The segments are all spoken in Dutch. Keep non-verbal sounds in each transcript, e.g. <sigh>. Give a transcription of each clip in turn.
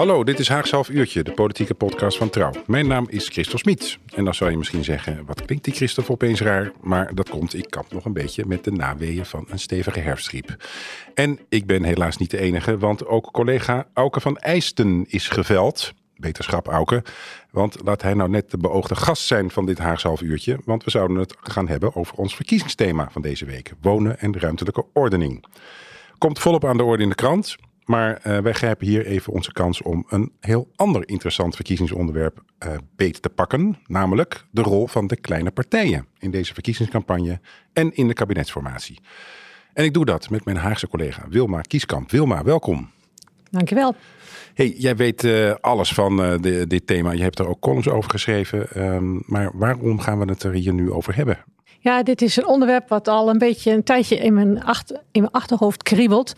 Hallo, dit is Haags Half Uurtje, de politieke podcast van Trouw. Mijn naam is Christel Smit. En dan zou je misschien zeggen, wat klinkt die Christophe opeens raar? Maar dat komt, ik kamp nog een beetje met de naweeën van een stevige herfstgriep. En ik ben helaas niet de enige, want ook collega Auke van Eijsten is geveld. Beterschap Auke. Want laat hij nou net de beoogde gast zijn van dit Haags Half Uurtje. Want we zouden het gaan hebben over ons verkiezingsthema van deze week. Wonen en ruimtelijke ordening. Komt volop aan de orde in de krant. Maar uh, wij grijpen hier even onze kans om een heel ander interessant verkiezingsonderwerp uh, beet te pakken. Namelijk de rol van de kleine partijen in deze verkiezingscampagne en in de kabinetsformatie. En ik doe dat met mijn Haagse collega Wilma Kieskamp. Wilma, welkom. Dankjewel. Hey, jij weet uh, alles van de, dit thema. Je hebt er ook columns over geschreven. Um, maar waarom gaan we het er hier nu over hebben? Ja, dit is een onderwerp wat al een beetje een tijdje in mijn, achter, in mijn achterhoofd kriebelt.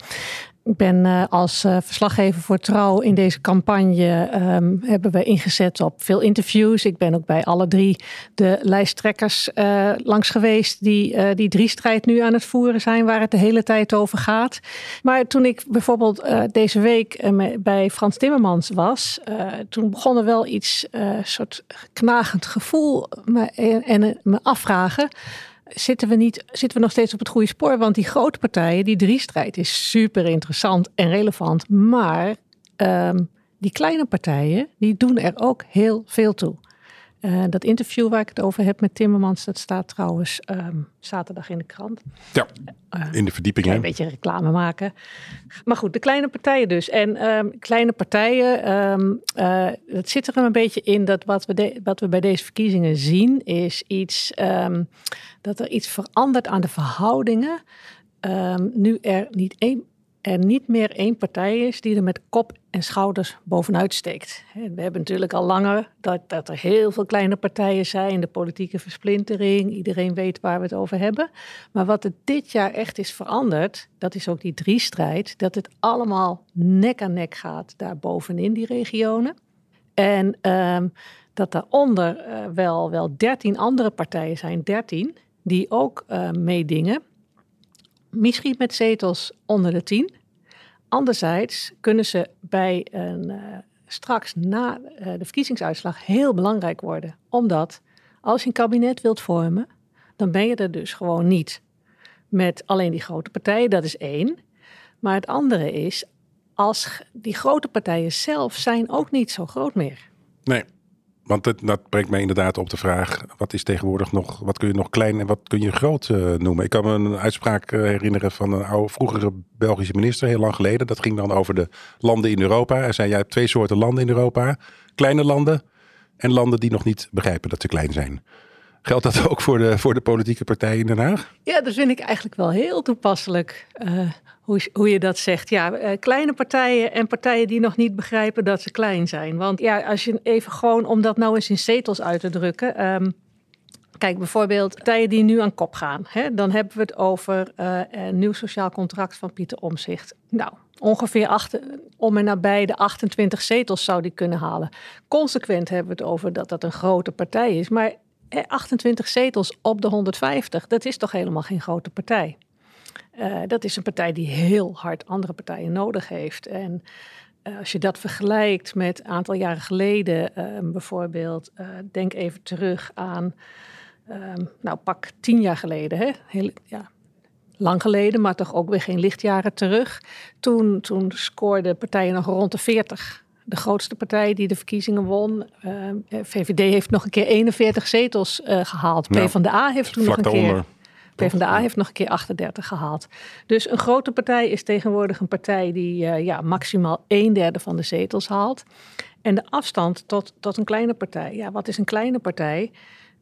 Ik ben uh, als uh, verslaggever voor Trouw in deze campagne um, hebben we ingezet op veel interviews. Ik ben ook bij alle drie de lijsttrekkers uh, langs geweest die die drie strijd nu aan het voeren zijn, waar het de hele tijd over gaat. Maar toen ik bijvoorbeeld deze week bij Frans Timmermans was, toen begon er wel iets soort knagend gevoel me, en me afvragen zitten we, niet, zitten we nog steeds op het goede spoor. Want die grote partijen, die drie-strijd is super interessant en relevant. Maar um, die kleine partijen, die doen er ook heel veel toe. Uh, dat interview waar ik het over heb met Timmermans, dat staat trouwens um, zaterdag in de krant. Ja, uh, in de verdieping. Een beetje reclame maken. Maar goed, de kleine partijen dus. En um, kleine partijen, um, uh, het zit er een beetje in dat wat we, de, wat we bij deze verkiezingen zien, is iets dat er iets verandert aan de verhoudingen. nu er niet één er niet meer één partij is die er met kop en schouders bovenuit steekt. We hebben natuurlijk al langer dat, dat er heel veel kleine partijen zijn, de politieke versplintering, iedereen weet waar we het over hebben. Maar wat er dit jaar echt is veranderd, dat is ook die drie-strijd, dat het allemaal nek aan nek gaat daar bovenin die regionen. En um, dat daaronder uh, wel, wel dertien andere partijen zijn, dertien, die ook uh, meedingen misschien met zetels onder de tien. Anderzijds kunnen ze bij een, uh, straks na uh, de verkiezingsuitslag heel belangrijk worden. Omdat als je een kabinet wilt vormen, dan ben je er dus gewoon niet met alleen die grote partijen. Dat is één. Maar het andere is, als die grote partijen zelf zijn ook niet zo groot meer. Nee. Want dat, brengt mij inderdaad op de vraag: wat is tegenwoordig nog, wat kun je nog klein en wat kun je groot uh, noemen? Ik kan me een uitspraak uh, herinneren van een oude, vroegere Belgische minister, heel lang geleden. Dat ging dan over de landen in Europa. Hij zei: jij hebt twee soorten landen in Europa: kleine landen en landen die nog niet begrijpen dat ze klein zijn. Geldt dat ook voor de, voor de politieke partijen in Den Haag? Ja, dat vind ik eigenlijk wel heel toepasselijk. Uh, hoe, hoe je dat zegt. Ja, uh, kleine partijen en partijen die nog niet begrijpen dat ze klein zijn. Want ja, als je even gewoon, om dat nou eens in zetels uit te drukken. Um, Kijk, bijvoorbeeld partijen die nu aan kop gaan. Hè, dan hebben we het over uh, een nieuw sociaal contract van Pieter Omzicht. Nou, ongeveer om en nabij de 28 zetels zou die kunnen halen. Consequent hebben we het over dat dat een grote partij is. Maar 28 zetels op de 150, dat is toch helemaal geen grote partij. Uh, dat is een partij die heel hard andere partijen nodig heeft. En uh, als je dat vergelijkt met een aantal jaren geleden, uh, bijvoorbeeld, denk even terug aan, nou pak tien jaar geleden, hè? Heel, ja, lang geleden, maar toch ook weer geen lichtjaren terug. Toen, toen scoorden partijen nog rond de 40 de grootste partij die de verkiezingen won. Uh, eh, VVD heeft nog een keer 41 zetels uh, gehaald. Nou, PvdA heeft toen nog een keer. PvdA heeft nog een keer 38 gehaald. Dus een grote partij is tegenwoordig een partij die uh, ja, maximaal een derde van de zetels haalt. En de afstand tot, tot een kleine partij. Ja, wat is een kleine partij?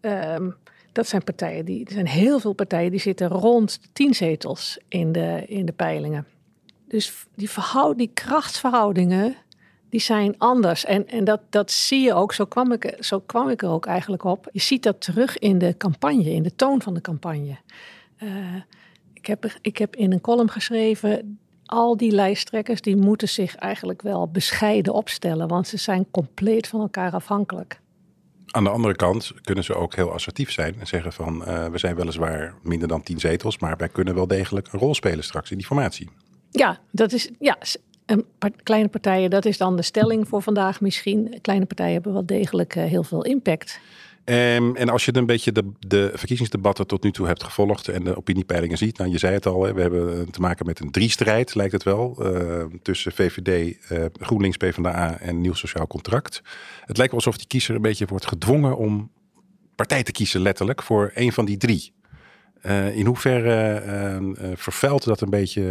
Um, dat zijn partijen die. Er zijn heel veel partijen die zitten rond de 10 zetels in de, in de peilingen. Dus die, verhoud, die krachtsverhoudingen die zijn anders. En, en dat, dat zie je ook, zo kwam, ik, zo kwam ik er ook eigenlijk op. Je ziet dat terug in de campagne, in de toon van de campagne. Uh, ik, heb, ik heb in een column geschreven, al die lijsttrekkers die moeten zich eigenlijk wel bescheiden opstellen, want ze zijn compleet van elkaar afhankelijk. Aan de andere kant kunnen ze ook heel assertief zijn en zeggen van uh, we zijn weliswaar minder dan tien zetels, maar wij kunnen wel degelijk een rol spelen straks in die formatie. Ja, dat is ja, en kleine partijen, dat is dan de stelling voor vandaag misschien. Kleine partijen hebben wel degelijk uh, heel veel impact. Um, en als je een beetje de, de verkiezingsdebatten tot nu toe hebt gevolgd en de opiniepeilingen ziet, nou je zei het al, hè, we hebben te maken met een driestrijd, lijkt het wel, uh, tussen VVD, uh, GroenLinks, PvdA en Nieuw Sociaal Contract. Het lijkt wel alsof die kiezer een beetje wordt gedwongen om partij te kiezen, letterlijk, voor een van die drie. Uh, in hoeverre vervuilt dat een beetje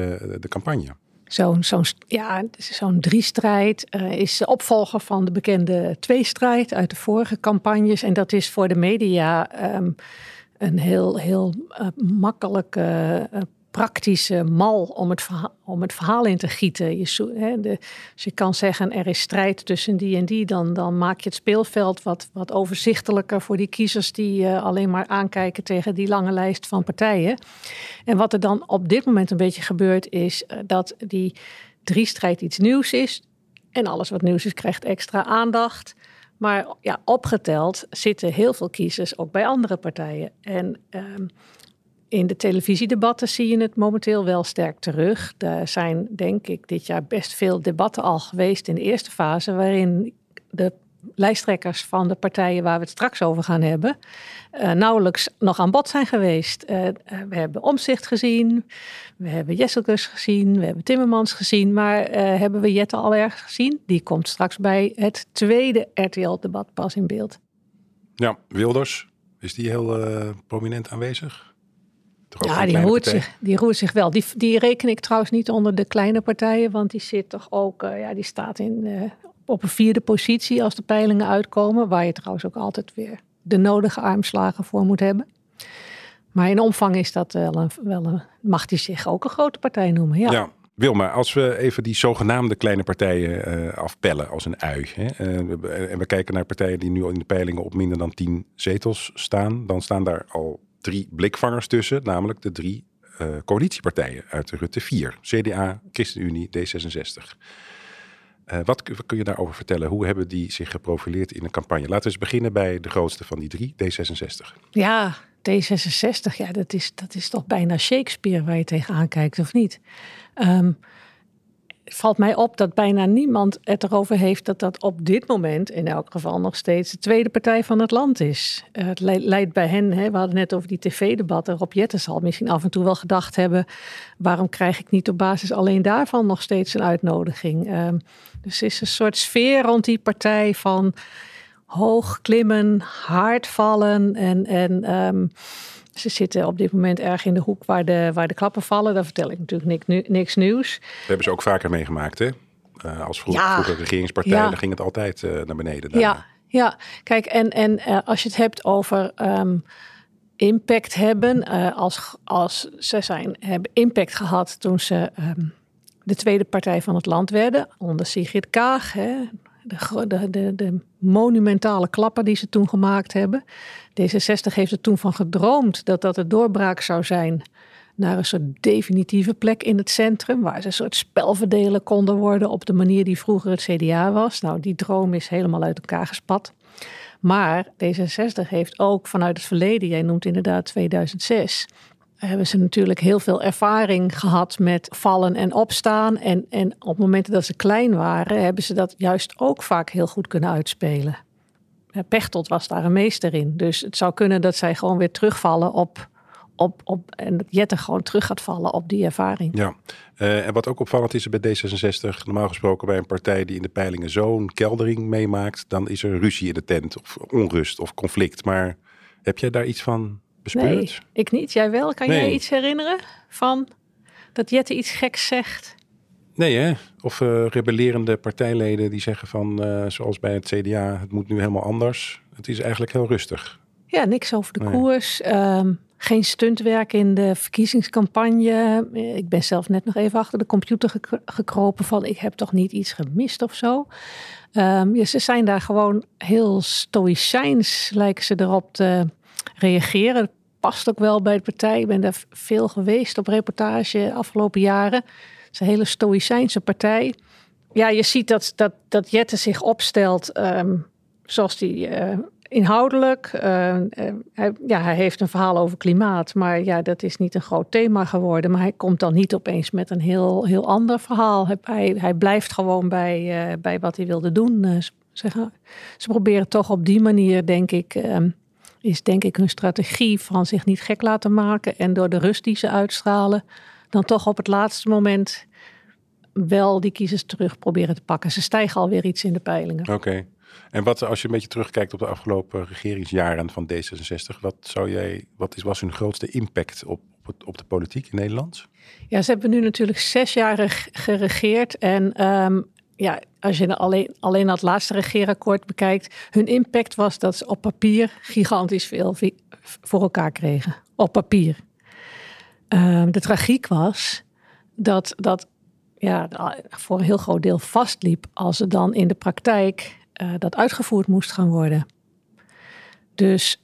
de campagne? Zo'n zo'n ja, zo'n driestrijd uh, is opvolger van de bekende tweestrijd uit de vorige campagnes. En dat is voor de media um, een heel, heel uh, makkelijke uh, praktische mal om het verhaal, om het verhaal in te gieten. Je, hè, als je kan zeggen er is strijd tussen die en die, dan, dan maak je het speelveld wat, wat overzichtelijker voor die kiezers die uh, alleen maar aankijken tegen die lange lijst van partijen. En wat er dan op dit moment een beetje gebeurt, is uh, dat die driestrijd iets nieuws is. En alles wat nieuws is, krijgt extra aandacht. Maar ja, opgeteld zitten heel veel kiezers ook bij andere partijen. En um, in de televisiedebatten zie je het momenteel wel sterk terug. Er zijn, denk ik, dit jaar best veel debatten al geweest in de eerste fase, waarin de lijsttrekkers van de partijen waar we het straks over gaan hebben, uh, nauwelijks nog aan bod zijn geweest. Uh, we hebben Omzicht gezien, we hebben Jesselkus gezien, we hebben Timmermans gezien, maar hebben we Jette al ergens gezien? Die komt straks bij het tweede RTL-debat pas in beeld. Ja, Wilders, is die heel prominent aanwezig? Ja, die roert, zich, die roert zich wel. Die, die reken ik trouwens niet onder de kleine partijen, want die zit toch ook, uh, ja, die staat in, uh, op een vierde positie als de peilingen uitkomen, waar je trouwens ook altijd weer de nodige armslagen voor moet hebben. Maar in omvang is dat wel een, wel een mag die zich ook een grote partij noemen. Ja. ja. Wilma, als we even die zogenaamde kleine partijen uh, afpellen als een ui. Hè, en we kijken naar partijen die nu in de peilingen op minder dan tien zetels staan, dan staan daar al drie blikvangers tussen, namelijk de drie uh, coalitiepartijen uit de Rutte 4. CDA, ChristenUnie, D66. Uh, wat kun je daarover vertellen? Hoe hebben die zich geprofileerd in een campagne? Laten we eens beginnen bij de grootste van die drie, D66. Ja, D66, ja, dat, is, dat is toch bijna Shakespeare waar je tegenaan kijkt, of niet? Um, valt mij op dat bijna niemand het erover heeft dat dat op dit moment in elk geval nog steeds de tweede partij van het land is. Uh, het leidt bij hen, hè, we hadden net over die tv-debatten. Rob Jetten zal misschien af en toe wel gedacht hebben: waarom krijg ik niet op basis alleen daarvan nog steeds een uitnodiging? Uh, dus is een soort sfeer rond die partij van hoog klimmen, hard vallen en. en um, ze zitten op dit moment erg in de hoek waar de, waar de klappen vallen. Daar vertel ik natuurlijk niks, niks nieuws. Dat hebben ze ook vaker meegemaakt, hè? Uh, als vroeger, ja, vroeger regeringspartij, ja. dan ging het altijd uh, naar beneden. Ja, ja, kijk, en, en uh, als je het hebt over um, impact hebben, als, als ze zijn, hebben impact gehad toen ze um, de tweede partij van het land werden, onder Sigrid Kaag, hè, de, de, monumentale klappen die ze toen gemaakt hebben. D66 heeft er toen van gedroomd dat dat de doorbraak zou zijn naar een soort definitieve plek in het centrum, waar ze een soort spelverdelen konden worden op de manier die vroeger het CDA was. Nou, die droom is helemaal uit elkaar gespat. Maar D66 heeft ook vanuit het verleden, jij noemt inderdaad 2006, hebben ze natuurlijk heel veel ervaring gehad met vallen en opstaan. En, en op momenten dat ze klein waren, hebben ze dat juist ook vaak heel goed kunnen uitspelen. Pechtold was daar een meester in. Dus het zou kunnen dat zij gewoon weer terugvallen op. op, op en dat Jette gewoon terug gaat vallen op die ervaring. Ja, uh, en wat ook opvallend is bij D66, normaal gesproken bij een partij die in de peilingen zo'n keldering meemaakt, dan is er ruzie in de tent, of onrust of conflict. Maar heb jij daar iets van bespeurd? Nee, ik niet. Jij wel? Kan nee. jij iets herinneren van dat Jette iets geks zegt? Nee, hè? Of uh, rebellerende partijleden die zeggen van, uh, zoals bij het CDA, het moet nu helemaal anders. Het is eigenlijk heel rustig. Ja, niks over de nee. koers. Um, geen stuntwerk in de verkiezingscampagne. Ik ben zelf net nog even achter de computer gekropen van ik heb toch niet iets gemist of zo. Um, ja, ze zijn daar gewoon heel stoïcijns, lijken ze erop te reageren. past ook wel bij de partij. Ik ben daar veel geweest op reportage afgelopen jaren. Het is een hele stoïcijnse partij. Ja, je ziet dat, dat, dat Jette zich opstelt um, zoals die uh, inhoudelijk. Uh, hij, ja, hij heeft een verhaal over klimaat, maar ja, dat is niet een groot thema geworden. Maar hij komt dan niet opeens met een heel, heel ander verhaal. Hij, hij blijft gewoon bij, uh, bij wat hij wilde doen. Ze, ze, proberen toch op die manier, denk ik, um, is denk ik hun strategie van zich niet gek laten maken en door de rust die ze uitstralen, dan toch op het laatste moment wel die kiezers terug proberen te pakken. Ze stijgen alweer iets in de peilingen. Oké. En wat als je een beetje terugkijkt op de afgelopen regeringsjaren van D66, wat zou jij, wat is, was hun grootste impact op, op, op de politiek in Nederland? Ja, ze hebben nu natuurlijk zes jaar geregeerd. En um, ja, als je alleen, alleen het laatste regeerakkoord bekijkt, hun impact was dat ze op papier gigantisch veel voor elkaar kregen. Op papier. Um, de tragiek was dat dat ja, voor een heel groot deel vastliep als het dan in de praktijk uh, dat uitgevoerd moest gaan worden. Dus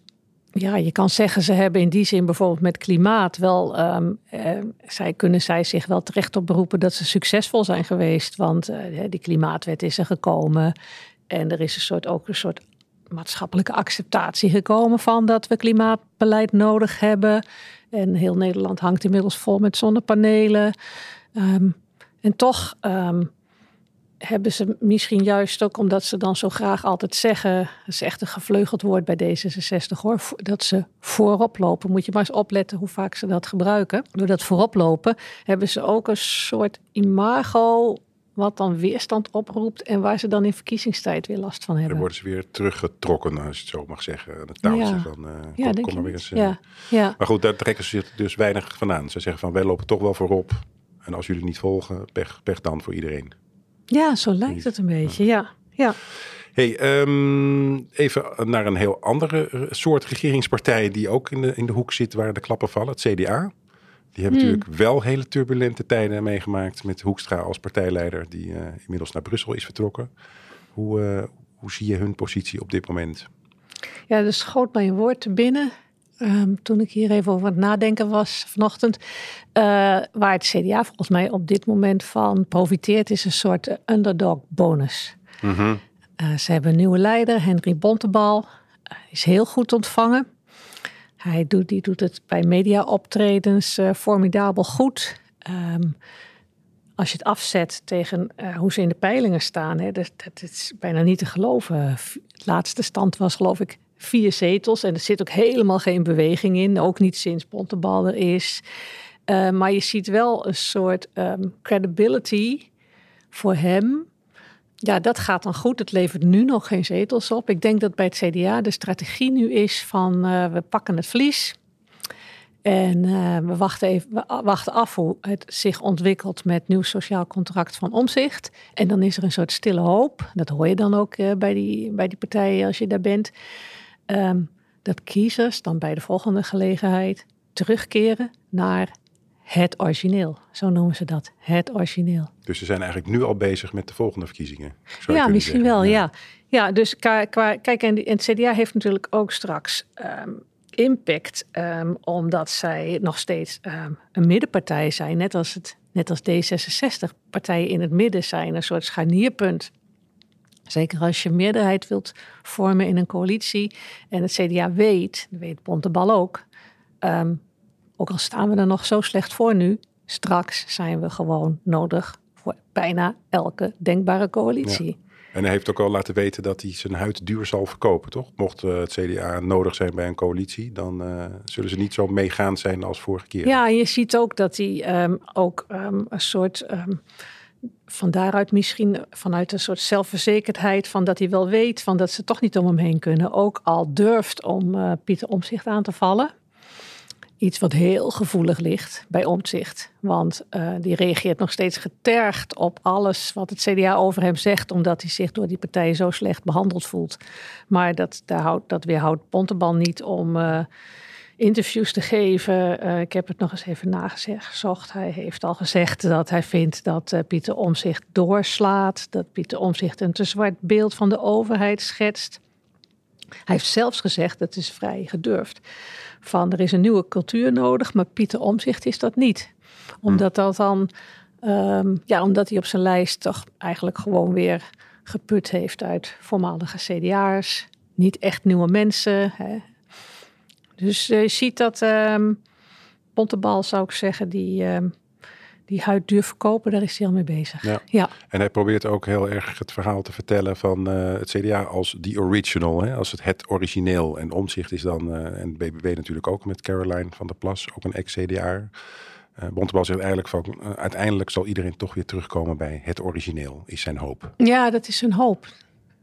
ja, je kan zeggen, ze hebben in die zin bijvoorbeeld met klimaat wel, um, uh, zij, kunnen zij zich wel terecht op beroepen dat ze succesvol zijn geweest. Want uh, die klimaatwet is er gekomen en er is een soort, ook een soort maatschappelijke acceptatie gekomen van dat we klimaatbeleid nodig hebben. En heel Nederland hangt inmiddels vol met zonnepanelen. Um, en toch um, hebben ze misschien juist ook omdat ze dan zo graag altijd zeggen, dat is echt een gevleugeld woord bij D66 hoor, dat ze voorop lopen. Moet je maar eens opletten hoe vaak ze dat gebruiken. Door dat voorop lopen hebben ze ook een soort imago wat dan weerstand oproept en waar ze dan in verkiezingstijd weer last van hebben. Dan worden ze weer teruggetrokken, als je het zo mag zeggen, aan het touwtje ja. van uh, ja, kom, kom maar weer eens. Uh, ja. ja. Maar goed, daar trekken ze dus weinig van aan. Ze zeggen van wij lopen toch wel voorop en als jullie niet volgen, pech, pech dan voor iedereen. Ja, zo lijkt het een beetje, ja. ja. Hey, um, even naar een heel andere soort regeringspartij die ook in de, in de hoek zit waar de klappen vallen, het CDA. Die hebben hmm. natuurlijk wel hele turbulente tijden meegemaakt met Hoekstra als partijleider, die uh, inmiddels naar Brussel is vertrokken. Hoe, uh, hoe zie je hun positie op dit moment? Ja, er schoot mij een woord te binnen. Um, toen ik hier even over het nadenken was vanochtend. Uh, waar het CDA volgens mij op dit moment van profiteert, is een soort underdog bonus. Mm -hmm. uh, ze hebben een nieuwe leider, Henry Bontebal. Uh, is heel goed ontvangen. Hij doet, die doet het bij media-optredens formidabel goed. Um, als je het afzet tegen hoe ze in de peilingen staan, hè, dat, dat is bijna niet te geloven. Het laatste stand was geloof ik vier zetels. En er zit ook helemaal geen beweging in. Ook niet sinds Pontebal er is. Uh, maar je ziet wel een soort um, credibility voor hem. Ja, dat gaat dan goed. Het levert nu nog geen zetels op. Ik denk dat bij het CDA de strategie nu is van uh, we pakken het vlies. En uh, we, wachten even, we wachten af hoe het zich ontwikkelt met nieuw sociaal contract van omzicht. En dan is er een soort stille hoop. Dat hoor je dan ook bij, die, bij die partijen als je daar bent. Um, dat kiezers dan bij de volgende gelegenheid terugkeren naar het origineel. Zo noemen ze dat, het origineel. Dus ze zijn eigenlijk nu al bezig met de volgende verkiezingen? Ja, misschien wel, ja. ja. dus kijk, en, het CDA heeft natuurlijk ook straks um, impact, um, omdat zij nog steeds een middenpartij zijn, net als, het, net als D66. Partijen in het midden zijn een soort scharnierpunt Zeker als je meerderheid wilt vormen in een coalitie. En het CDA weet, weet Bontebal ook. Um, ook al staan we er nog zo slecht voor nu. Straks zijn we gewoon nodig voor bijna elke denkbare coalitie. En hij heeft ook al laten weten dat hij zijn huid duur zal verkopen, toch? Mocht uh, het CDA nodig zijn bij een coalitie, dan uh, zullen ze niet zo meegaand zijn als vorige keer. Ja, en je ziet ook dat hij um, ook um, een soort van daaruit misschien vanuit een soort zelfverzekerdheid van dat hij wel weet van dat ze toch niet om hem heen kunnen, ook al durft om uh, Pieter Omzicht aan te vallen. Iets wat heel gevoelig ligt bij Omzicht, want uh, die reageert nog steeds getergd op alles wat het CDA over hem zegt, omdat hij zich door die partij zo slecht behandeld voelt. Maar dat, daar houdt, dat weerhoudt Pontebal niet om. Uh, interviews te geven. Uh, ik heb het nog eens even nagezocht. Hij heeft al gezegd dat hij vindt dat uh, Pieter Omzicht doorslaat. Dat Pieter Omzicht een te zwart beeld van de overheid schetst. Hij heeft zelfs gezegd, dat is vrij gedurfd, van er is een nieuwe cultuur nodig, maar Pieter Omzicht is dat niet. Omdat dat dan, um, ja, omdat hij op zijn lijst toch eigenlijk gewoon weer geput heeft uit voormalige CDA's. Niet echt nieuwe mensen. Hè. Dus uh, je ziet dat um, Bontebal, zou ik zeggen, die, um, die huid duur verkopen, daar is hij al mee bezig. Ja. ja. En hij probeert ook heel erg het verhaal te vertellen van uh, het CDA als the original, hè, als het het origineel. En omzicht is dan, uh, en BBB natuurlijk ook met Caroline van der Plas, ook een ex-CDA. Uh, Bontebal zegt eigenlijk van uh, uiteindelijk zal iedereen toch weer terugkomen bij het origineel, is zijn hoop. Ja, dat is zijn hoop. Het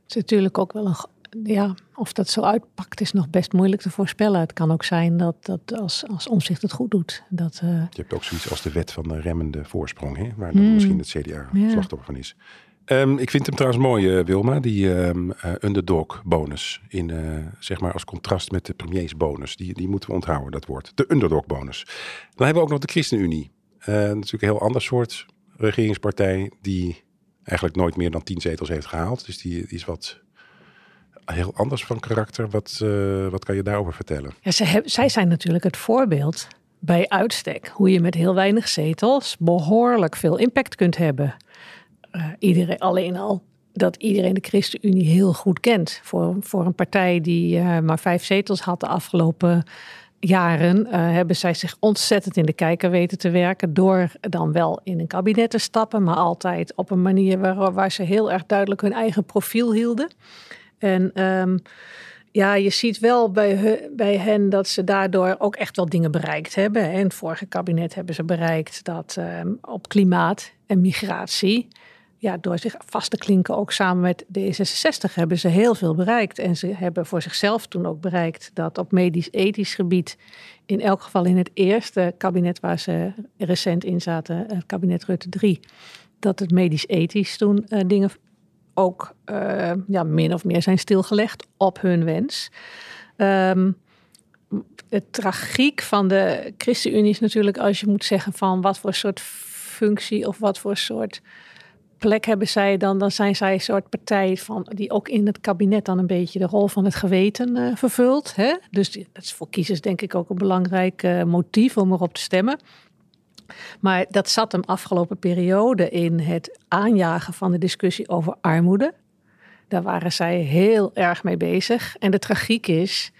is natuurlijk ook wel een. Ja, of dat zo uitpakt is nog best moeilijk te voorspellen. Het kan ook zijn dat, dat als, als omzicht het goed doet. Dat, uh... Je hebt ook zoiets als de wet van de remmende voorsprong, hè? waar dan mm. misschien het CDA ja. slachtoffer van is. Um, ik vind hem trouwens mooi, uh, Wilma, die um, uh, underdog bonus. In, uh, zeg maar als contrast met de premiersbonus. Die, die moeten we onthouden, dat woord. De underdog bonus. Dan hebben we ook nog de ChristenUnie. natuurlijk een heel ander soort regeringspartij die eigenlijk nooit meer dan tien zetels heeft gehaald. Dus die, die is wat heel anders van karakter. Wat, wat kan je daarover vertellen? Ja, zij, zij zijn natuurlijk het voorbeeld bij uitstek. Hoe je met heel weinig zetels behoorlijk veel impact kunt hebben uh, iedereen, alleen al dat iedereen de ChristenUnie heel goed kent. Voor, voor een partij die uh, maar vijf zetels had de afgelopen jaren, hebben zij zich ontzettend in de kijker weten te werken. Door dan wel in een kabinet te stappen, maar altijd op een manier waar, waar ze heel erg duidelijk hun eigen profiel hielden. En um, ja, je ziet wel bij, bij hen dat ze daardoor ook echt wel dingen bereikt hebben. In het vorige kabinet hebben ze bereikt dat um, op klimaat en migratie ja, door zich vast te klinken, ook samen met D66, hebben ze heel veel bereikt. En ze hebben voor zichzelf toen ook bereikt dat op medisch-ethisch gebied, in elk geval in het eerste kabinet waar ze recent in zaten, het kabinet Rutte 3, dat het medisch-ethisch toen uh, dingen ook uh, ja, min of meer zijn stilgelegd op hun wens. Um, de tragiek van de ChristenUnie is natuurlijk als je moet zeggen van wat voor soort functie of wat voor soort plek hebben zij dan, dan zijn zij een soort partij van, die ook in het kabinet dan een beetje de rol van het geweten uh, vervult. Hè? Dus dat is voor kiezers denk ik ook een belangrijk uh, motief om erop te stemmen. Maar dat zat hem afgelopen periode in het aanjagen van de discussie over armoede. Daar waren zij heel erg mee bezig. En de tragiek is,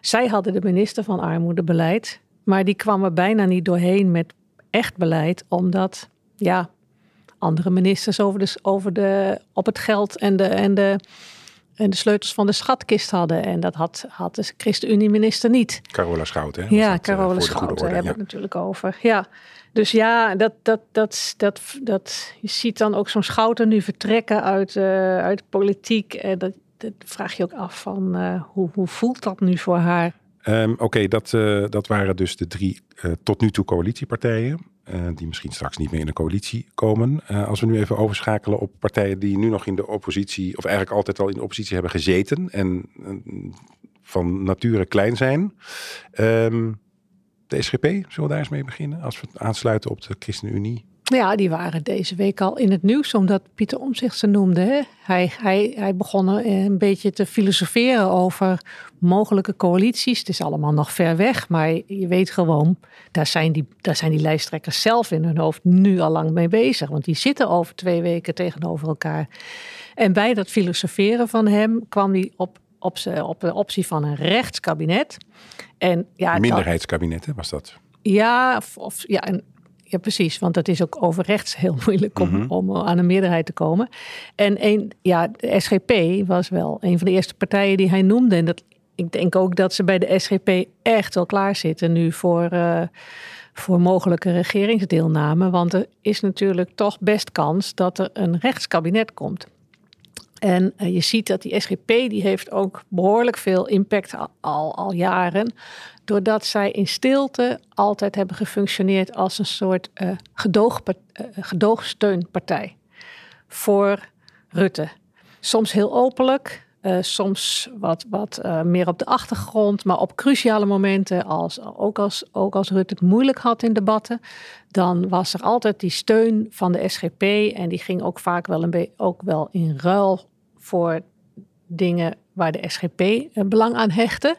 zij hadden de minister van Armoedebeleid, maar die kwam er bijna niet doorheen met echt beleid, omdat ja, andere ministers over over de, op het geld en de, en, de, en de sleutels van de schatkist hadden. En dat had, had de ChristenUnie-minister niet. Carola Schouten. Ja, dat, eh, Carola uh, Schouten hebben we het natuurlijk over. Ja. Dus ja, dat, dat, dat, dat, dat, je ziet dan ook zo'n Schouten nu vertrekken uit, uh, uit politiek. En dat, dat vraag je ook af van uh, hoe, hoe voelt dat nu voor haar? Um, Oké, okay, dat, dat waren dus de drie tot nu toe coalitiepartijen. Uh, die misschien straks niet meer in de coalitie komen. Uh, als we nu even overschakelen op partijen die nu nog in de oppositie, of eigenlijk altijd al in de oppositie hebben gezeten en van nature klein zijn. Um, de SGP, zullen we daar eens mee beginnen? Als we aansluiten op de ChristenUnie. Ja, die waren deze week al in het nieuws, omdat Pieter Omzicht ze noemde. Hè? Hij, hij, hij begon een beetje te filosoferen over mogelijke coalities. Het is allemaal nog ver weg, maar je weet gewoon, daar zijn die, daar zijn die lijsttrekkers zelf in hun hoofd nu al lang mee bezig. Want die zitten over twee weken tegenover elkaar. En bij dat filosoferen van hem kwam hij op, op, op de optie van een rechtskabinet. En, ja, Minderheidskabinet, was dat? Ja, of, of ja, een ja, precies. Want het is ook over rechts <laughs> heel moeilijk om, mhm. om aan een meerderheid te komen. En een, ja, de SGP was wel een van de eerste partijen die hij noemde. En dat, ik denk ook dat ze bij de SGP echt wel klaar zitten nu voor, uh, voor mogelijke regeringsdeelname. Want er is natuurlijk toch best kans dat er een rechtskabinet komt. En uh, je ziet dat die SGP die heeft ook behoorlijk veel impact al, al, jaren doordat zij in stilte altijd hebben gefunctioneerd als een soort uh, gedoog, uh, gedoogsteunpartij voor Rutte. Soms heel openlijk, eh, soms wat, wat eh, meer op de achtergrond. Maar op cruciale momenten, als, ook, als, ook als Rutte het moeilijk had in debatten, dan was er altijd die steun van de SGP. En die ging ook vaak wel, een ook wel in ruil voor dingen waar de SGP eh, belang aan hechtte.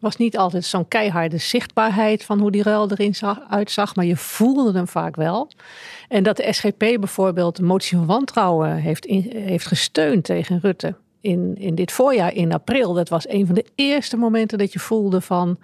was niet altijd zo'n keiharde zichtbaarheid van hoe die ruil erin zag, uitzag, maar je voelde hem vaak wel. En dat de SGP bijvoorbeeld de motie van wantrouwen heeft, heeft gesteund tegen Rutte in, in dit voorjaar, in april. Dat was een van de eerste momenten dat je voelde van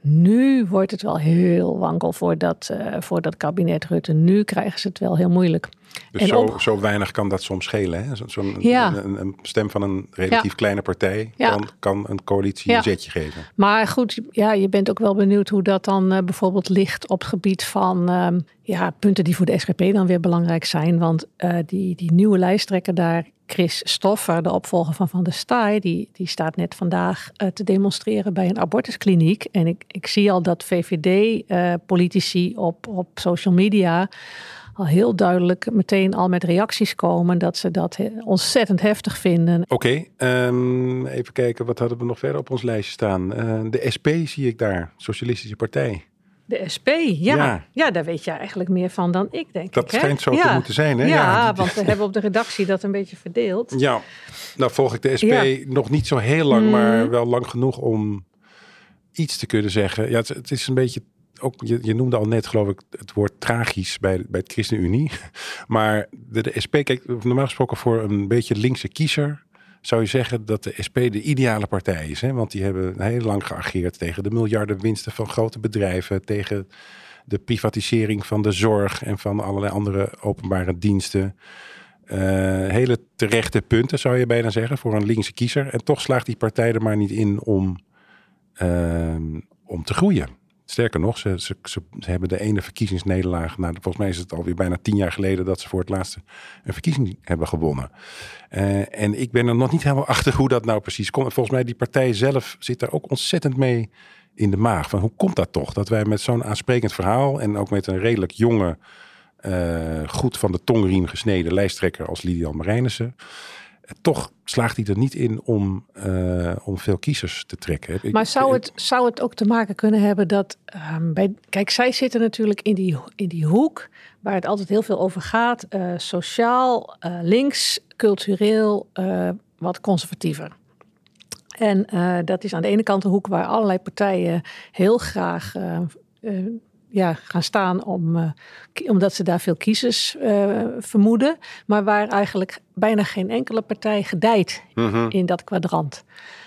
nu wordt het wel heel wankel voor dat, uh, voor dat kabinet Rutte. Nu krijgen ze het wel heel moeilijk. Dus zo, zo weinig kan dat soms schelen. Hè? Zo, ja. een, een, stem van een relatief ja. kleine partij Ja. kan, kan een coalitie een zetje geven. Maar goed, ja, je bent ook wel benieuwd hoe dat dan eh, bijvoorbeeld ligt op het gebied van ehm, ja, punten die voor de SGP dan weer belangrijk zijn. Want eh, die, die nieuwe lijsttrekker daar, Chris Stoffer, de opvolger van Van der Staaij, die, die staat net vandaag eh, te demonstreren bij een abortuskliniek. En ik, ik zie al dat VVD-politici op, op social media al heel duidelijk meteen al met reacties komen dat ze dat he- ontzettend heftig vinden. Oké, ehm, even kijken. Wat hadden we nog verder op ons lijstje staan? Eh, de SP zie ik daar. Socialistische Partij. De SP, ja. Ja. ja. daar weet je eigenlijk meer van dan ik, denk Dat ik. hè? schijnt zo ja. te moeten zijn, hè? Ja, want we hebben op de redactie dat een beetje verdeeld. Ja, nou volg ik de SP nog niet zo heel lang, Mm. maar wel lang genoeg om iets te kunnen zeggen. Ja, het, het is een beetje, ook, je, je noemde al net geloof ik het woord tragisch bij, bij het ChristenUnie. <laughs> Maar de, SP, kijk, normaal gesproken voor een beetje linkse kiezer zou je zeggen dat de SP de ideale partij is. Hè? Want die hebben heel lang geageerd tegen de miljarden winsten van grote bedrijven, tegen de privatisering van de zorg en van allerlei andere openbare diensten. Eh, hele terechte punten zou je bijna zeggen voor een linkse kiezer. En toch slaagt die partij er maar niet in om, ehm, om te groeien. Sterker nog, ze, ze, hebben de ene verkiezingsnederlaag. Nou, volgens mij is het alweer bijna tien jaar geleden dat ze voor het laatste een verkiezing hebben gewonnen. Eh, en ik ben er nog niet helemaal achter hoe dat nou precies komt. Volgens mij die partij zelf zit daar ook ontzettend mee in de maag. Van hoe komt dat toch? Dat wij met zo'n aansprekend verhaal en ook met een redelijk jonge, eh, goed van de tongriem gesneden lijsttrekker als Lilian Marijnissen. Toch slaagt hij er niet in om, eh, om veel kiezers te trekken. Ik- Maar zou het, zou het ook te maken kunnen hebben dat ehm, bij. Kijk, zij zitten natuurlijk in die, in die hoek waar het altijd heel veel over gaat. eh, sociaal, eh, links, cultureel, wat conservatiever. En dat is aan de ene kant de hoek waar allerlei partijen heel graag ja, gaan staan om, eh, omdat ze daar veel kiezers eh, vermoeden. Maar waar eigenlijk bijna geen enkele partij gedijt Mhm. in dat kwadrant.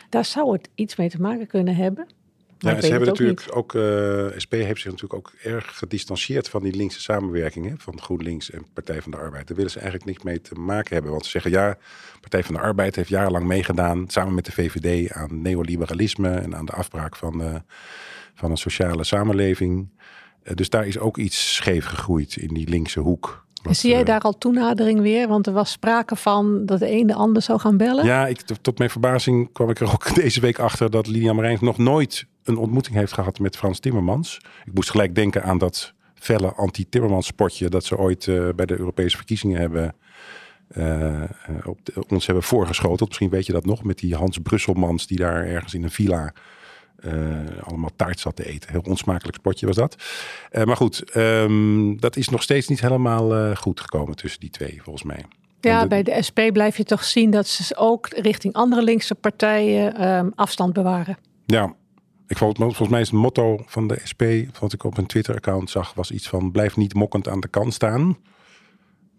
Daar zou het iets mee te maken kunnen hebben. Ja, ze hebben ook natuurlijk ook, eh SP heeft zich natuurlijk ook erg gedistanceerd van die linkse samenwerkingen van GroenLinks en Partij van de Arbeid. Daar willen ze eigenlijk niks mee te maken hebben. Want ze zeggen ja, Partij van de Arbeid heeft jarenlang meegedaan samen met de VVD aan neoliberalisme en aan de afbraak van, van een sociale samenleving. Eh, dus daar is ook iets scheef gegroeid in die linkse hoek. Wat, zie jij eh, daar al toenadering weer? Want er was sprake van dat de een de ander zou gaan bellen. Ja, ik, tot mijn verbazing kwam ik er ook <laughs> deze week achter dat Lilian Marijns nog nooit een ontmoeting heeft gehad met Frans Timmermans. Ik moest gelijk denken aan dat felle anti-Timmermans spotje dat ze ooit eh, bij de Europese verkiezingen hebben op de- ons hebben voorgeschoteld. Misschien weet je dat nog met die Hans Brusselmans die daar ergens in een villa allemaal taart zat te eten. Heel onsmakelijk spotje was dat. Eh, maar goed, ehm, dat is nog steeds niet helemaal eh, goed gekomen tussen die twee, volgens mij. Ja, de- bij de SP blijf je toch zien dat ze ook richting andere linkse partijen ehm, afstand bewaren. Ja, ik vond, volgens mij is het motto van de SP, wat ik op een Twitter-account zag, was iets van blijf niet mokkend aan de kant staan.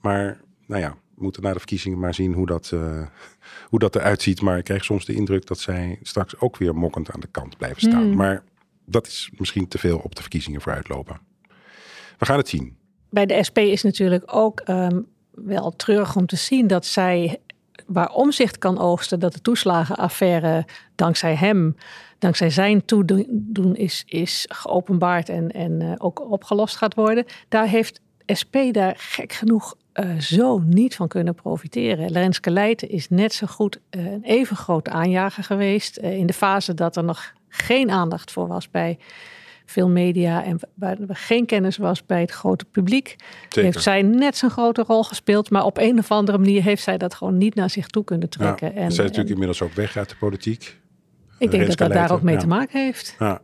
Maar nou ja, moeten na de verkiezingen maar zien hoe dat, eh, <laughs> hoe dat eruit ziet. Maar ik kreeg soms de indruk dat zij straks ook weer mokkend aan de kant blijven staan. Hmm. Maar dat is misschien te veel op de verkiezingen vooruitlopen. We gaan het zien. Bij de SP is natuurlijk ook ehm, wel treurig om te zien dat zij, waar omzicht kan oogsten, dat de toeslagenaffaire dankzij hem, dankzij zijn toedoen is, is geopenbaard en, en eh, ook opgelost gaat worden. Daar heeft SP daar gek genoeg eh, zo niet van kunnen profiteren. Renske Leijten is net zo goed eh, een even grote aanjager geweest. eh, in de fase dat er nog geen aandacht voor was bij, veel media en waar er geen kennis was bij het grote publiek. Zeker. Heeft zij net zo'n grote rol gespeeld, maar op een of andere manier heeft zij dat gewoon niet naar zich toe kunnen trekken. en, zijn natuurlijk en inmiddels ook weg uit de politiek. ik denk dat dat daar ook mee ja. te maken heeft. Ja.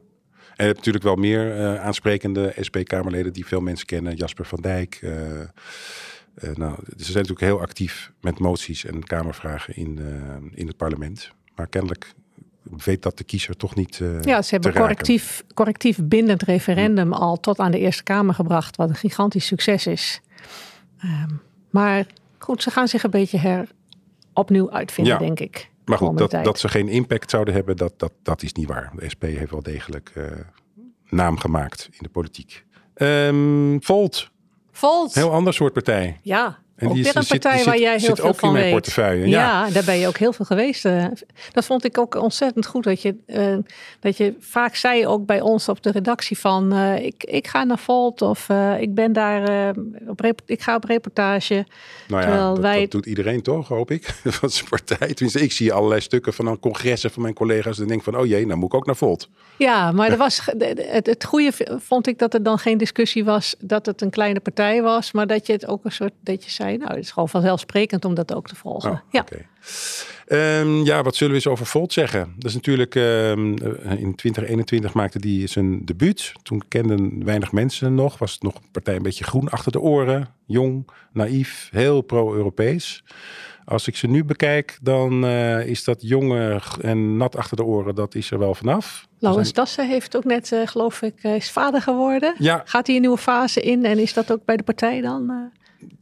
En je hebt natuurlijk wel meer aansprekende SP-Kamerleden die veel mensen kennen. Jasper van Dijk. Eh, nou, ze zijn natuurlijk heel actief met moties en kamervragen in, eh, in het parlement. Maar kennelijk weet dat de kiezer toch niet eh, Ja, ze hebben correctief, correctief bindend referendum al tot aan de Eerste Kamer gebracht, wat een gigantisch succes is. Ehm, maar goed, ze gaan zich een beetje her opnieuw uitvinden, Ja. denk ik. Maar goed, dat, tijd. dat ze geen impact zouden hebben, dat, dat, dat is niet waar. De SP heeft wel degelijk naam gemaakt in de politiek. Ehm, Volt, Volt. heel ander soort partij. Ja, En ook die is- een partij waar zit- jij heel veel ook in van mijn weet. portefeuille, Ja. ja. daar ben je ook heel veel geweest. eh. Dat vond ik ook ontzettend goed. Dat je, eh, dat je vaak zei ook bij ons op de redactie van... eh, ik, ik ga naar Volt of ik ben daar op ik ga op reportage. Nou ja, dat, wij- dat doet iedereen toch, hoop ik, <laughs> van zijn partij. Tenminste, ik zie allerlei stukken van een congressen van mijn collega's. En denk van, oh jee, nou moet ik ook naar Volt. Ja, maar er <laughs> was, het, het goede vond ik dat er dan geen discussie was dat het een kleine partij was. Maar dat je het ook een soort, dat je zei, nou het is gewoon vanzelfsprekend om dat ook te volgen. Oh, ja. Ehm, ja, wat zullen we eens over Volt zeggen? Dat is natuurlijk, ehm, eh, in 2021 maakte die zijn debuut. Toen kenden weinig mensen nog. Was het nog een partij een beetje groen achter de oren. Jong, naïef, heel pro-Europees. Als ik ze nu bekijk, dan eh, is dat jonge en nat achter de oren, dat is er wel vanaf. Laurens Dassen heeft ook net, eh, geloof ik, is vader geworden. Ja, Gaat hij een nieuwe fase in en is dat ook bij de partij dan?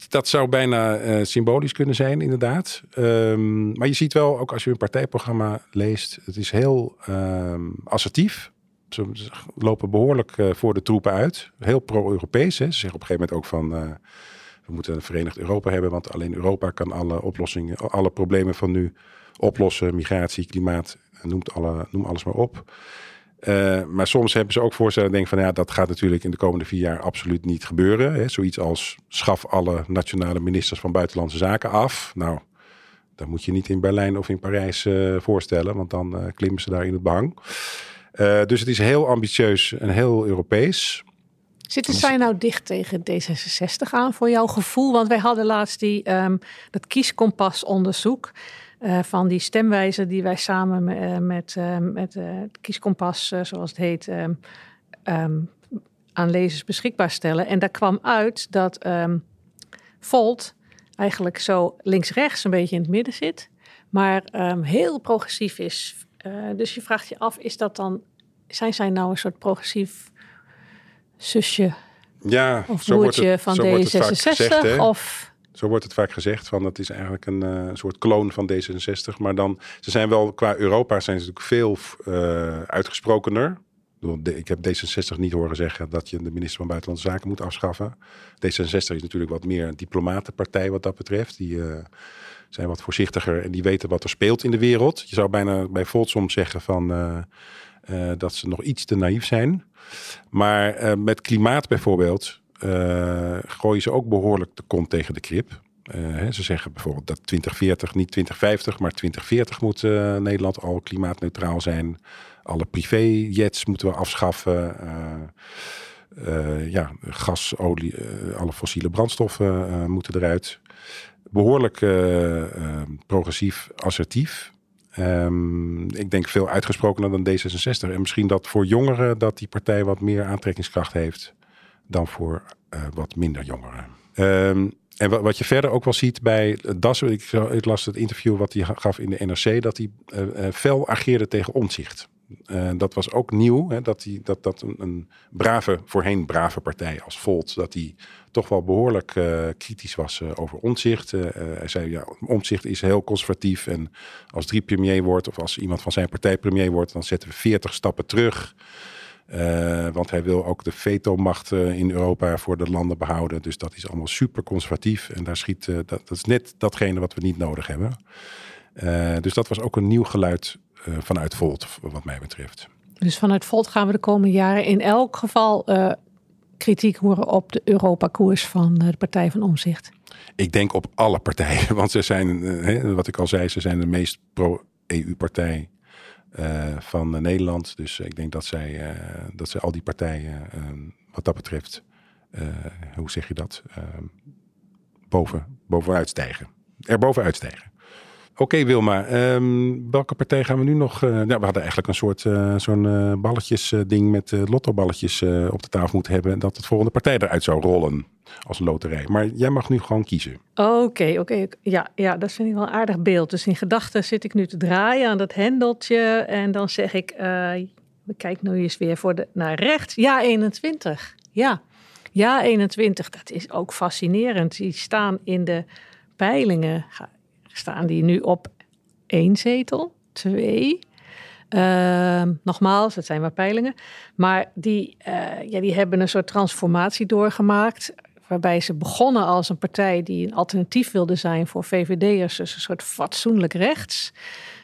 Dat zou bijna eh, symbolisch kunnen zijn, inderdaad. Ehm, maar je ziet wel, ook als je een partijprogramma leest, het is heel ehm, assertief. Ze lopen behoorlijk eh, voor de troepen uit. Heel pro-Europees. Ze zeggen op een gegeven moment ook van... eh, we moeten een verenigd Europa hebben, want alleen Europa kan alle oplossingen, alle problemen van nu oplossen. Migratie, klimaat, noemt alle, noem alles maar op. Eh, maar soms hebben ze ook voorstellen, denk van ja, dat gaat natuurlijk in de komende vier jaar absoluut niet gebeuren. Hè. Zoiets als schaf alle nationale ministers van buitenlandse zaken af. Nou, dat moet je niet in Berlijn of in Parijs eh, voorstellen, want dan eh, klimmen ze daar in het behang. Eh, dus het is heel ambitieus en heel Europees. Zitten zij nou dicht tegen D66 aan voor jouw gevoel? Want wij hadden laatst die, ehm, dat kieskompas-onderzoek eh, van die stemwijzer die wij samen me- eh, met, eh, met het kieskompas, zoals het heet, ehm, ehm, aan lezers beschikbaar stellen. En daar kwam uit dat ehm, Volt eigenlijk zo links-rechts een beetje in het midden zit, maar heel progressief is. Dus je vraagt je af, is dat dan, zijn zij nou een soort progressief zusje Ja, of zo wordt broertje van zo wordt het vaak D66? gezegd. hè. of Zo wordt het vaak gezegd, van dat is eigenlijk een eh, soort kloon van D66. Maar dan, ze zijn wel, qua Europa zijn ze natuurlijk veel eh, uitgesprokener. Ik heb D66 niet horen zeggen dat je de minister van Buitenlandse Zaken moet afschaffen. D66 is natuurlijk wat meer een diplomatenpartij wat dat betreft. Die eh, zijn wat voorzichtiger en die weten wat er speelt in de wereld. Je zou bijna bij Volt soms zeggen van, dat ze nog iets te naïef zijn. Maar met klimaat bijvoorbeeld gooien ze ook behoorlijk de kont tegen de krip. Eh, ze zeggen bijvoorbeeld dat 2040, niet 2050, maar 2040 moet eh, Nederland al klimaatneutraal zijn. Alle privéjets moeten we afschaffen. Eh, eh, ja, gas, olie, eh, alle fossiele brandstoffen eh, moeten eruit. Behoorlijk eh, eh, progressief, assertief. Ehm, ik denk veel uitgesprokener dan D66. En misschien dat voor jongeren dat die partij wat meer aantrekkingskracht heeft dan voor eh, wat minder jongeren. Ehm, en wat, je verder ook wel ziet bij Das, ik, ik las het interview wat hij gaf in de NRC, dat hij eh, eh, fel ageerde tegen omzicht. dat was ook nieuw, dat, hij, dat, dat een, brave, voorheen brave partij als Volt, dat hij toch wel behoorlijk eh, kritisch was over omzicht. hij zei, ja, omzicht is heel conservatief en als drie premier wordt, of als iemand van zijn partij premier wordt, dan zetten we veertig stappen terug. Eh, want hij wil ook de vetomacht eh, in Europa voor de landen behouden. Dus dat is allemaal super conservatief. En daar schiet, eh, dat, dat is net datgene wat we niet nodig hebben. Dus dat was ook een nieuw geluid vanuit Volt, wat mij betreft. Dus vanuit Volt gaan we de komende jaren in elk geval kritiek horen op de Europa-koers van de Partij van Omzicht. Ik denk op alle partijen, <laughs> want ze zijn, hè, wat ik al zei, ze zijn de meest pro-EU-partij van Nederland. Dus ik denk dat zij, dat zij al die partijen wat dat betreft, hoe zeg je dat, boven, bovenuit stijgen. Er bovenuit stijgen. Oké Wilma, ehm, welke partij gaan we nu nog... Uh, we hadden eigenlijk een soort uh, zo'n uh, balletjes ding met lottoballetjes op de tafel moeten hebben. Dat het volgende partij eruit zou rollen als loterij. Maar jij mag nu gewoon kiezen. Oké, oké. Ja, ja, dat vind ik wel een aardig beeld. Dus in gedachten zit ik nu te draaien aan dat hendeltje. En dan zeg ik, we kijken nu eens weer voor de, naar rechts. Ja, 21. Ja, ja, 21. Dat is ook fascinerend. Die staan in de peilingen staan die nu op één zetel, twee. Uh, nogmaals, het zijn maar peilingen. Maar die, uh, ja, die hebben een soort transformatie doorgemaakt. Waarbij ze begonnen als een partij die een alternatief wilde zijn voor VVD'ers. Dus een soort fatsoenlijk rechts.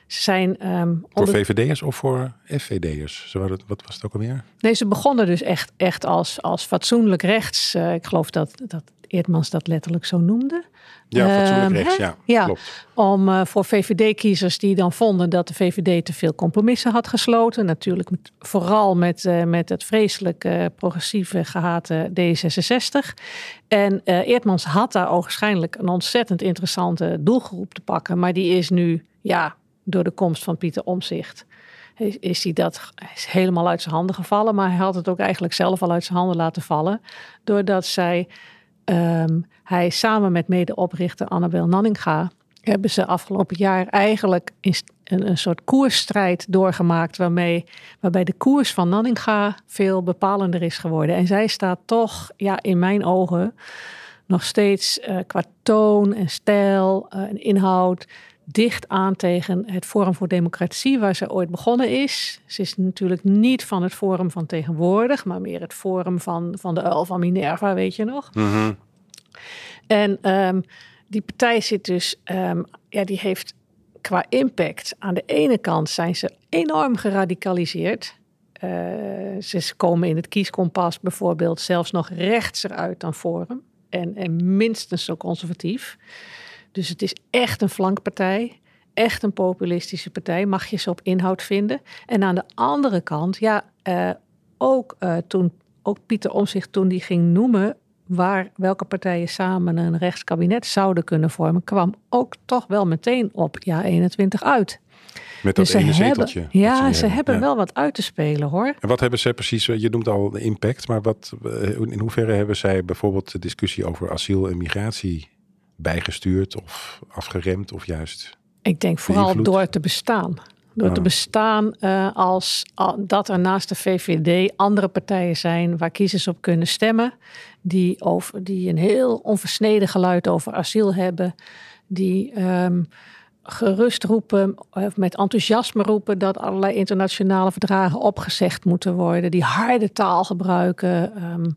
Ze zijn. Um, voor VVD'ers of voor FVD'ers? Wat was het ook alweer? Nee, ze begonnen dus echt, echt als, als fatsoenlijk rechts. Uh, ik geloof dat, dat Eerdmans dat letterlijk zo noemde. Ja, fatsoenlijk ehm, rechts, ja, ja. Klopt. Om uh, voor VVD-kiezers die dan vonden dat de VVD te veel compromissen had gesloten. Natuurlijk met, vooral met, uh, met het vreselijke progressieve gehate D66. En Eerdmans had daar ogenschijnlijk een ontzettend interessante doelgroep te pakken. Maar die is nu, ja, door de komst van Pieter Omzicht is hij dat is helemaal uit zijn handen gevallen. Maar hij had het ook eigenlijk zelf al uit zijn handen laten vallen. Doordat zij Um, hij samen met medeoprichter Annabel Nanninga hebben ze afgelopen jaar eigenlijk een, een soort koersstrijd doorgemaakt. Waarmee, waarbij de koers van Nanninga veel bepalender is geworden. En zij staat toch, ja, in mijn ogen, nog steeds uh, qua toon en stijl uh, en inhoud dicht aan tegen het Forum voor Democratie, waar ze ooit begonnen is. Ze is natuurlijk niet van het Forum van tegenwoordig, maar meer het Forum van, van de Uil van Minerva, weet je nog. Mhm. En um, die partij zit dus, um, ja, die heeft qua impact. Aan de ene kant zijn ze enorm geradicaliseerd. Uh, ze komen in het kieskompas bijvoorbeeld zelfs nog rechts eruit dan Forum. En, en minstens zo conservatief. Dus het is echt een flankpartij. Echt een populistische partij. Mag je ze op inhoud vinden. En aan de andere kant, ja, uh, ook uh, toen ook Pieter Omzicht toen die ging noemen waar welke partijen samen een rechtskabinet zouden kunnen vormen, kwam ook toch wel meteen op ja 21 uit. Met dat dus ene zeteltje. ja, ze hebben wel wat uit te spelen hoor. En wat hebben zij precies, je noemt al de impact, maar wat, eh, in hoeverre hebben zij bijvoorbeeld de discussie over asiel en migratie bijgestuurd of afgeremd of juist? Ik denk vooral door te bestaan. Door te ah. bestaan uh, als dat er naast de VVD andere partijen zijn waar kiezers op kunnen stemmen. Die, over, die een heel onversneden geluid over asiel hebben. Die um, gerust roepen, of met enthousiasme roepen dat allerlei internationale verdragen opgezegd moeten worden. Die harde taal gebruiken. Um,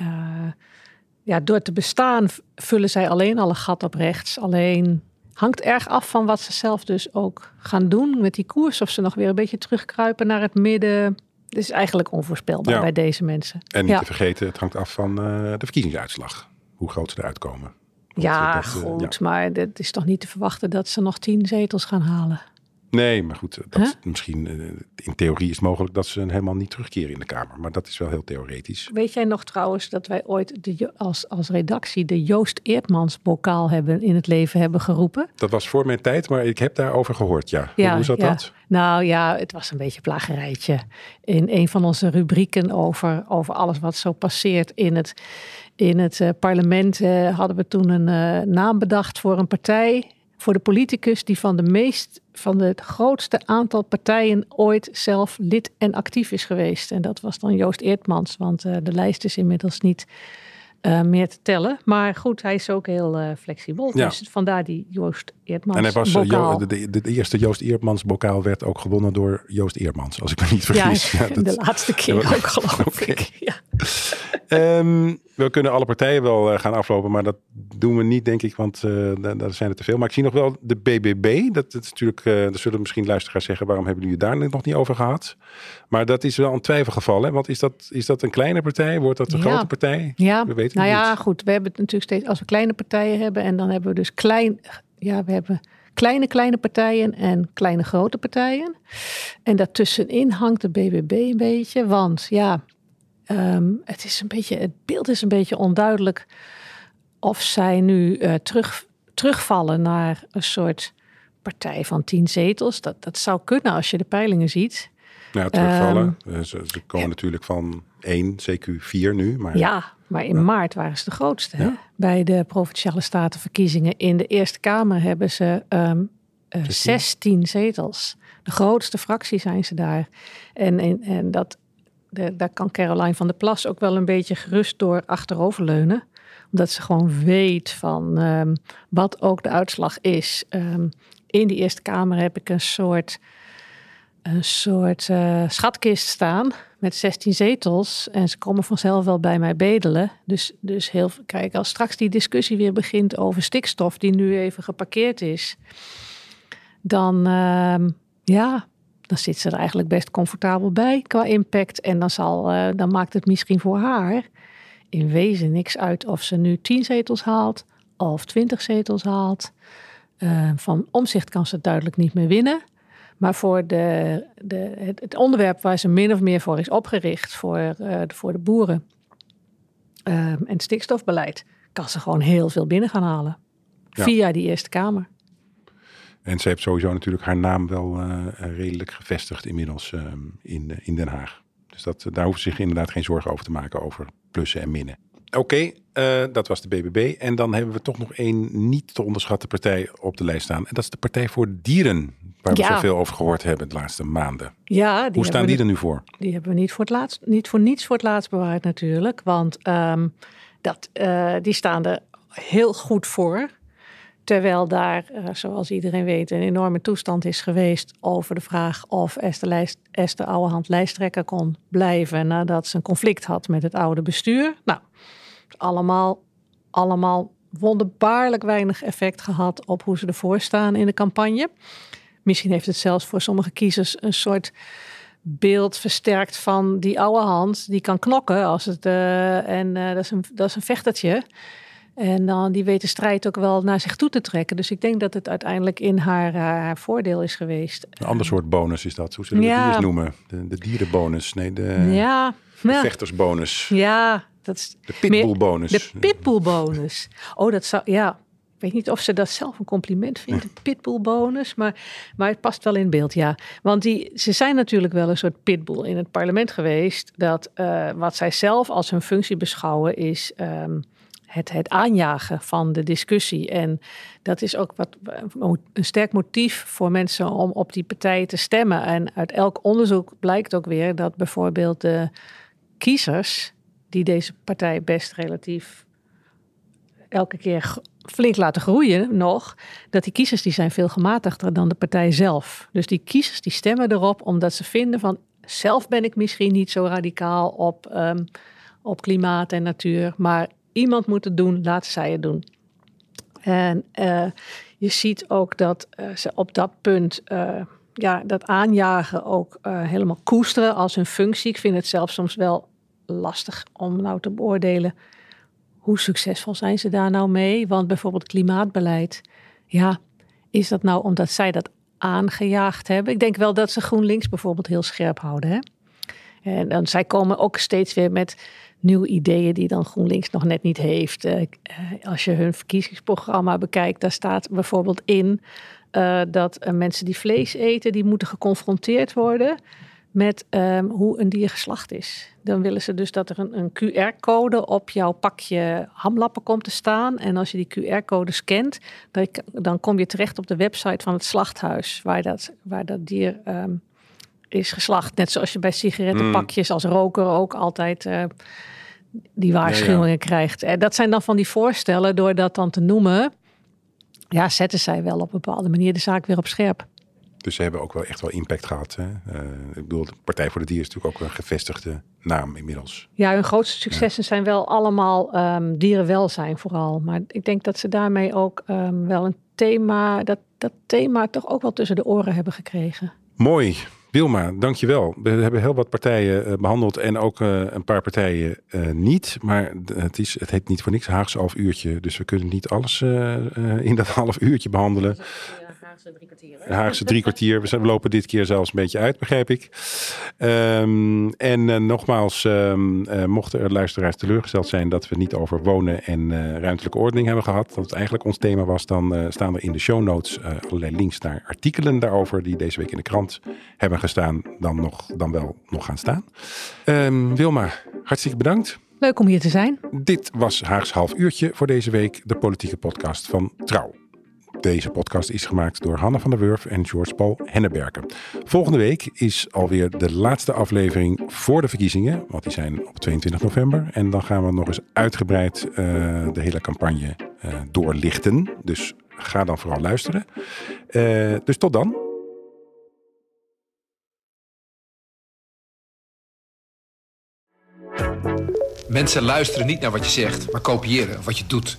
uh, ja, door te bestaan vullen zij alleen al een gat op rechts. Alleen hangt erg af van wat ze zelf dus ook gaan doen met die koers. Of ze nog weer een beetje terugkruipen naar het midden. Het is eigenlijk onvoorspelbaar bij deze mensen. En niet te vergeten, het hangt af van uh, de verkiezingsuitslag. Hoe groot ze eruit komen. ja, dat, uh, goed. Maar het is toch niet te verwachten dat ze nog tien zetels gaan halen. Nee, maar goed, dat misschien uh, in theorie is het mogelijk dat ze helemaal niet terugkeren in de Kamer. Maar dat is wel heel theoretisch. Weet jij nog trouwens dat wij ooit de, als, als redactie de Joost Eertmans bokaal hebben in het leven hebben geroepen? Dat was voor mijn tijd, maar ik heb daarover gehoord, ja. ja Hoe zat ja. dat? Nou ja, het was een beetje een plagerijtje. In een van onze rubrieken over, over alles wat zo passeert in het, in het uh, parlement uh, hadden we toen een uh, naam bedacht voor een partij voor de politicus die van de meest van het grootste aantal partijen ooit zelf lid en actief is geweest. En dat was dan Joost Eertmans, want uh, de lijst is inmiddels niet uh, meer te tellen. Maar goed, hij is ook heel uh, flexibel. Ja. Dus vandaar die Joost Eertmans En hij was, bokaal. De, de, de, eerste Joost Eertmans bokaal werd ook gewonnen door Joost Eertmans, als ik me niet vergis. Ja, <laughs> ja <laughs> dat, de laatste keer ook geloof <laughs> okay. ik. Ja. Um, <laughs> we kunnen alle partijen wel uh, gaan aflopen, maar dat doen we niet, denk ik, want uh, daar, zijn er te veel. Maar ik zie nog wel de BBB. Dat, dat is natuurlijk, uh, dat zullen misschien luisteraars zeggen, waarom hebben jullie daar nog niet over gehad? Maar dat is wel een twijfelgeval, hè? Want is dat, is dat een kleine partij? Wordt dat een ja. grote partij? Ja, we weten nou ja, niet. goed. We hebben het natuurlijk steeds, als we kleine partijen hebben en dan hebben we dus klein, ja, we hebben kleine, kleine partijen en kleine, grote partijen. En daartussenin hangt de BBB een beetje. Want ja, ehm, het, is een beetje, het beeld is een beetje onduidelijk of zij nu uh, terug, terugvallen naar een soort partij van tien zetels. Dat, dat zou kunnen als je de peilingen ziet. Nou, terugvallen. Um, ze, ze, komen natuurlijk van 1, CQ 4 nu. Maar... Ja, maar in maart waren ze de grootste. Hè? Bij de provinciale statenverkiezingen in de Eerste Kamer hebben ze um, uh, 16 zetels. De grootste fractie zijn ze daar. En, en, en dat, daar kan Caroline van der Plas ook wel een beetje gerust door achteroverleunen. Omdat ze gewoon weet van um, wat ook de uitslag is. Um, in de Eerste Kamer heb ik een soort, een soort uh, schatkist staan met 16 zetels. En ze komen vanzelf wel bij mij bedelen. Dus, dus heel, kijk, als straks die discussie weer begint over stikstof, die nu even geparkeerd is, dan, uh, ja, dan zit ze er eigenlijk best comfortabel bij qua impact. En dan, zal, uh, dan maakt het misschien voor haar in wezen niks uit of ze nu 10 zetels haalt of 20 zetels haalt. Uh, van omzicht kan ze duidelijk niet meer winnen. Maar voor de, de, het, het, onderwerp waar ze min of meer voor is opgericht, voor, uh, voor de boeren en het stikstofbeleid, kan ze gewoon heel veel binnen gaan halen. Ja. Via die Eerste Kamer. En ze heeft sowieso natuurlijk haar naam wel uh, redelijk gevestigd inmiddels ehm, in, in Den Haag. Dus dat, daar hoeft ze zich inderdaad geen zorgen over te maken over plussen en minnen. Oké, okay, uh, dat was de BBB. En dan hebben we toch nog één niet te onderschatte partij op de lijst staan. En dat is de Partij voor Dieren. Waar we ja. zoveel over gehoord hebben de laatste maanden. Ja, Hoe staan die er nu voor? Die hebben we niet voor, het laatst, niet voor niets voor het laatst bewaard natuurlijk. Want um, dat, uh, die staan er heel goed voor. Terwijl daar, uh, zoals iedereen weet, een enorme toestand is geweest over de vraag of Esther, Lijst, Esther Ouwehand lijsttrekker kon blijven nadat ze een conflict had met het oude bestuur. Nou, allemaal, allemaal wonderbaarlijk weinig effect gehad op hoe ze ervoor staan in de campagne. Misschien heeft het zelfs voor sommige kiezers een soort beeld versterkt van die oude hand. Die kan knokken als het. Uh, en uh, dat, is een, dat is een vechtertje. En dan die weet de strijd ook wel naar zich toe te trekken. Dus ik denk dat het uiteindelijk in haar, haar voordeel is geweest. Een ander soort bonus is dat. Hoe zullen we ja. die eens noemen? De, de dierenbonus. Nee, de, ja. de vechtersbonus. Ja, dat is de pitbullbonus. De pitbullbonus. Oh, dat zou. Ja, ik weet niet of ze dat zelf een compliment vindt, een <laughs> pitbullbonus, maar, maar het past wel in beeld, ja. Want die, ze zijn natuurlijk wel een soort pitbull in het parlement geweest, dat uh, wat zij zelf als hun functie beschouwen is um, het, het aanjagen van de discussie. En dat is ook wat, een sterk motief voor mensen om op die partijen te stemmen. En uit elk onderzoek blijkt ook weer dat bijvoorbeeld de kiezers die deze partij best relatief elke keer flink laten groeien nog, dat die kiezers die zijn veel gematigder dan de partij zelf. Dus die kiezers die stemmen erop omdat ze vinden van zelf ben ik misschien niet zo radicaal op, um, op klimaat en natuur, maar iemand moet het doen, laten zij het doen. En uh, je ziet ook dat uh, ze op dat punt uh, ja, dat aanjagen ook helemaal koesteren als hun functie. Ik vind het zelf soms wel lastig om nou te beoordelen hoe succesvol zijn ze daar nou mee? Want bijvoorbeeld klimaatbeleid, ja, is dat nou omdat zij dat aangejaagd hebben? Ik denk wel dat ze GroenLinks bijvoorbeeld heel scherp houden. Hè? En dan, zij komen ook steeds weer met nieuwe ideeën die dan GroenLinks nog net niet heeft. Uh, als je hun verkiezingsprogramma bekijkt, daar staat bijvoorbeeld in uh, dat uh, mensen die vlees eten, die moeten geconfronteerd worden met um, hoe een dier geslacht is. Dan willen ze dus dat er een, een QR-code op jouw pakje hamlappen komt te staan. En als je die QR-code scant, dan, dan, kom je terecht op de website van het slachthuis waar dat, waar dat dier um, is geslacht. Net zoals je bij sigarettenpakjes mm. als roker ook altijd uh, die waarschuwingen ja, ja. krijgt. En dat zijn dan van die voorstellen, door dat dan te noemen, ja, zetten zij wel op een bepaalde manier de zaak weer op scherp. Dus ze hebben ook wel echt wel impact gehad. Hè? Uh, ik bedoel, de Partij voor de Dier is natuurlijk ook een gevestigde naam inmiddels. Ja, hun grootste successen ja. zijn wel allemaal um, dierenwelzijn vooral. Maar ik denk dat ze daarmee ook um, wel een thema, dat, dat thema toch ook wel tussen de oren hebben gekregen. Mooi. Wilma, dankjewel. We hebben heel wat partijen uh, behandeld en ook uh, een paar partijen uh, niet. Maar het, is, het heet niet voor niks Haagse half uurtje. Dus we kunnen niet alles in dat <laughs> half uurtje behandelen. Haagse drie kwartier. Haagse drie kwartier. We, zijn, we lopen dit keer zelfs een beetje uit, begrijp ik. Ehm, en uh, nogmaals, um, uh, mochten er luisteraars teleurgesteld zijn dat we niet over wonen en uh, ruimtelijke ordening hebben gehad, dat het eigenlijk ons thema was, dan staan er in de show notes allerlei links naar artikelen daarover die deze week in de krant hebben gestaan, dan, nog, dan wel nog gaan staan. Um, Wilma, hartstikke bedankt. Leuk om hier te zijn. Dit was Haags half uurtje voor deze week, de politieke podcast van Trouw. Deze podcast is gemaakt door Hanne van der Wurf en George Paul Henneberken. Volgende week is alweer de laatste aflevering voor de verkiezingen, want die zijn op 22 november. En dan gaan we nog eens uitgebreid uh, de hele campagne uh, doorlichten. Dus ga dan vooral luisteren. Uh, dus tot dan. Mensen luisteren niet naar wat je zegt, maar kopiëren wat je doet.